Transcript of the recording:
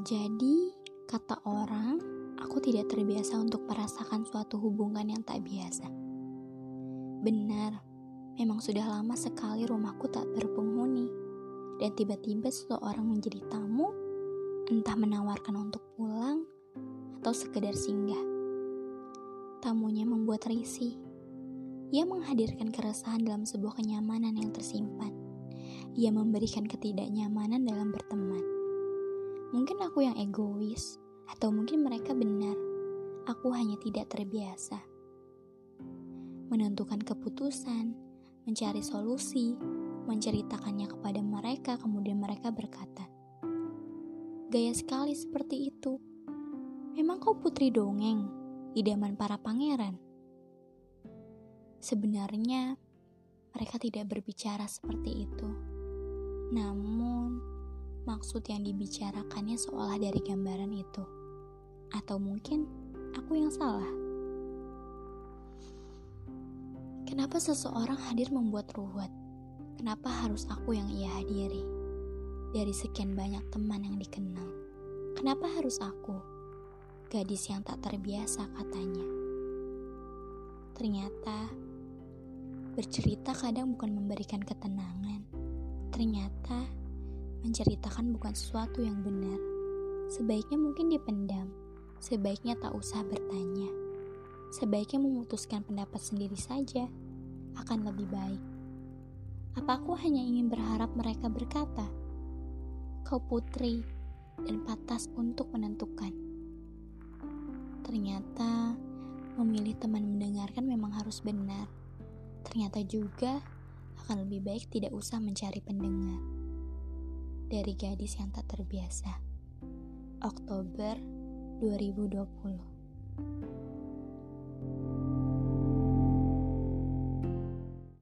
Jadi, kata orang, aku tidak terbiasa untuk merasakan suatu hubungan yang tak biasa. Benar, memang sudah lama sekali rumahku tak berpenghuni, dan tiba-tiba seseorang menjadi tamu, entah menawarkan untuk pulang atau sekedar singgah. Tamunya membuat risih. Ia menghadirkan keresahan dalam sebuah kenyamanan yang tersimpan. Ia memberikan ketidaknyamanan dalam berteman. Mungkin aku yang egois, atau mungkin mereka benar. Aku hanya tidak terbiasa. Menentukan keputusan, mencari solusi, menceritakannya kepada mereka, kemudian mereka berkata, "Gaya sekali seperti itu. Memang kau putri dongeng, idaman para pangeran." Sebenarnya, mereka tidak berbicara seperti itu. Namun, maksud yang dibicarakannya seolah dari gambaran itu. Atau mungkin aku yang salah. Kenapa seseorang hadir membuat ruwet? Kenapa harus aku yang ia hadiri? Dari sekian banyak teman yang dikenal. Kenapa harus aku? Gadis yang tak terbiasa katanya. Ternyata bercerita kadang bukan memberikan ketenangan. Ternyata menceritakan bukan sesuatu yang benar. Sebaiknya mungkin dipendam, sebaiknya tak usah bertanya. Sebaiknya memutuskan pendapat sendiri saja, akan lebih baik. Apa aku hanya ingin berharap mereka berkata, "Kau putri dan patas untuk menentukan." Ternyata memilih teman mendengarkan memang harus benar. Ternyata juga akan lebih baik tidak usah mencari pendengar dari gadis yang tak terbiasa. Oktober 2020